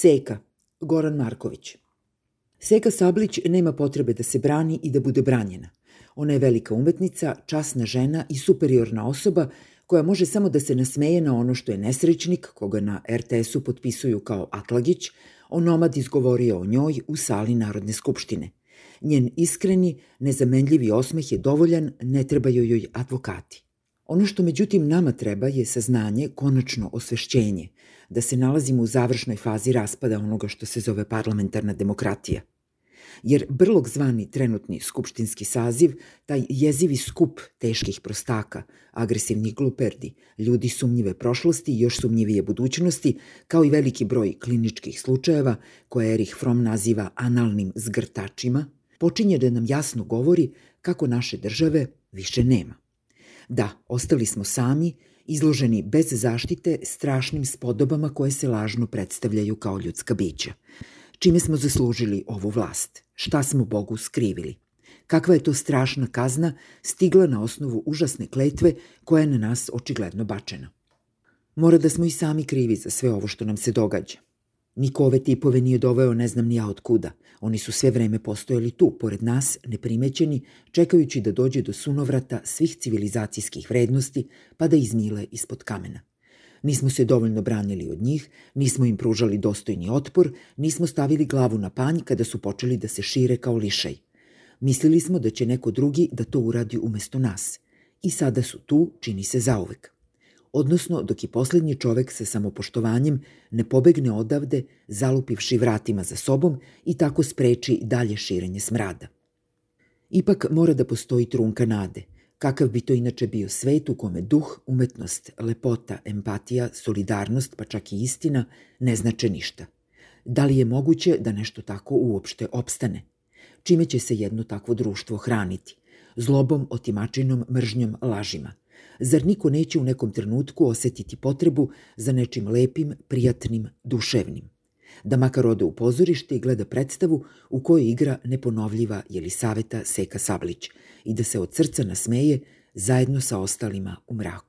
Seka, Goran Marković. Seka Sablić nema potrebe da se brani i da bude branjena. Ona je velika umetnica, časna žena i superiorna osoba koja može samo da se nasmeje na ono što je nesrećnik, koga na RTS-u potpisuju kao Atlagić, onomad izgovorio o njoj u sali Narodne skupštine. Njen iskreni, nezamenljivi osmeh je dovoljan, ne trebaju joj advokati. Ono što međutim nama treba je saznanje, konačno osvešćenje, da se nalazimo u završnoj fazi raspada onoga što se zove parlamentarna demokratija. Jer brlog zvani trenutni skupštinski saziv, taj jezivi skup teških prostaka, agresivnih gluperdi, ljudi sumnjive prošlosti i još sumnjivije budućnosti, kao i veliki broj kliničkih slučajeva koje Erich Fromm naziva analnim zgrtačima, počinje da nam jasno govori kako naše države više nema. Da, ostali smo sami, izloženi bez zaštite strašnim spodobama koje se lažno predstavljaju kao ljudska bića. Čime smo zaslužili ovu vlast? Šta smo Bogu skrivili? Kakva je to strašna kazna stigla na osnovu užasne kletve koja je na nas očigledno bačena? Mora da smo i sami krivi za sve ovo što nam se događa. Niko ove tipove nije doveo ne znam ni ja od kuda. Oni su sve vreme postojali tu, pored nas, neprimećeni, čekajući da dođe do sunovrata svih civilizacijskih vrednosti, pa da izmile ispod kamena. Nismo se dovoljno branili od njih, nismo im pružali dostojni otpor, nismo stavili glavu na panj kada su počeli da se šire kao lišaj. Mislili smo da će neko drugi da to uradi umesto nas. I sada su tu, čini se zauvek odnosno dok i poslednji čovek sa samopoštovanjem ne pobegne odavde, zalupivši vratima za sobom i tako spreči dalje širenje smrada. Ipak mora da postoji trunka nade, kakav bi to inače bio svet u kome duh, umetnost, lepota, empatija, solidarnost, pa čak i istina, ne znače ništa. Da li je moguće da nešto tako uopšte opstane? Čime će se jedno takvo društvo hraniti? Zlobom, otimačinom, mržnjom, lažima – Zar niko neće u nekom trenutku osetiti potrebu za nečim lepim, prijatnim, duševnim? Da makar ode u pozorište i gleda predstavu u kojoj igra neponovljiva Jelisaveta Seka Sablić i da se od srca nasmeje zajedno sa ostalima u mraku.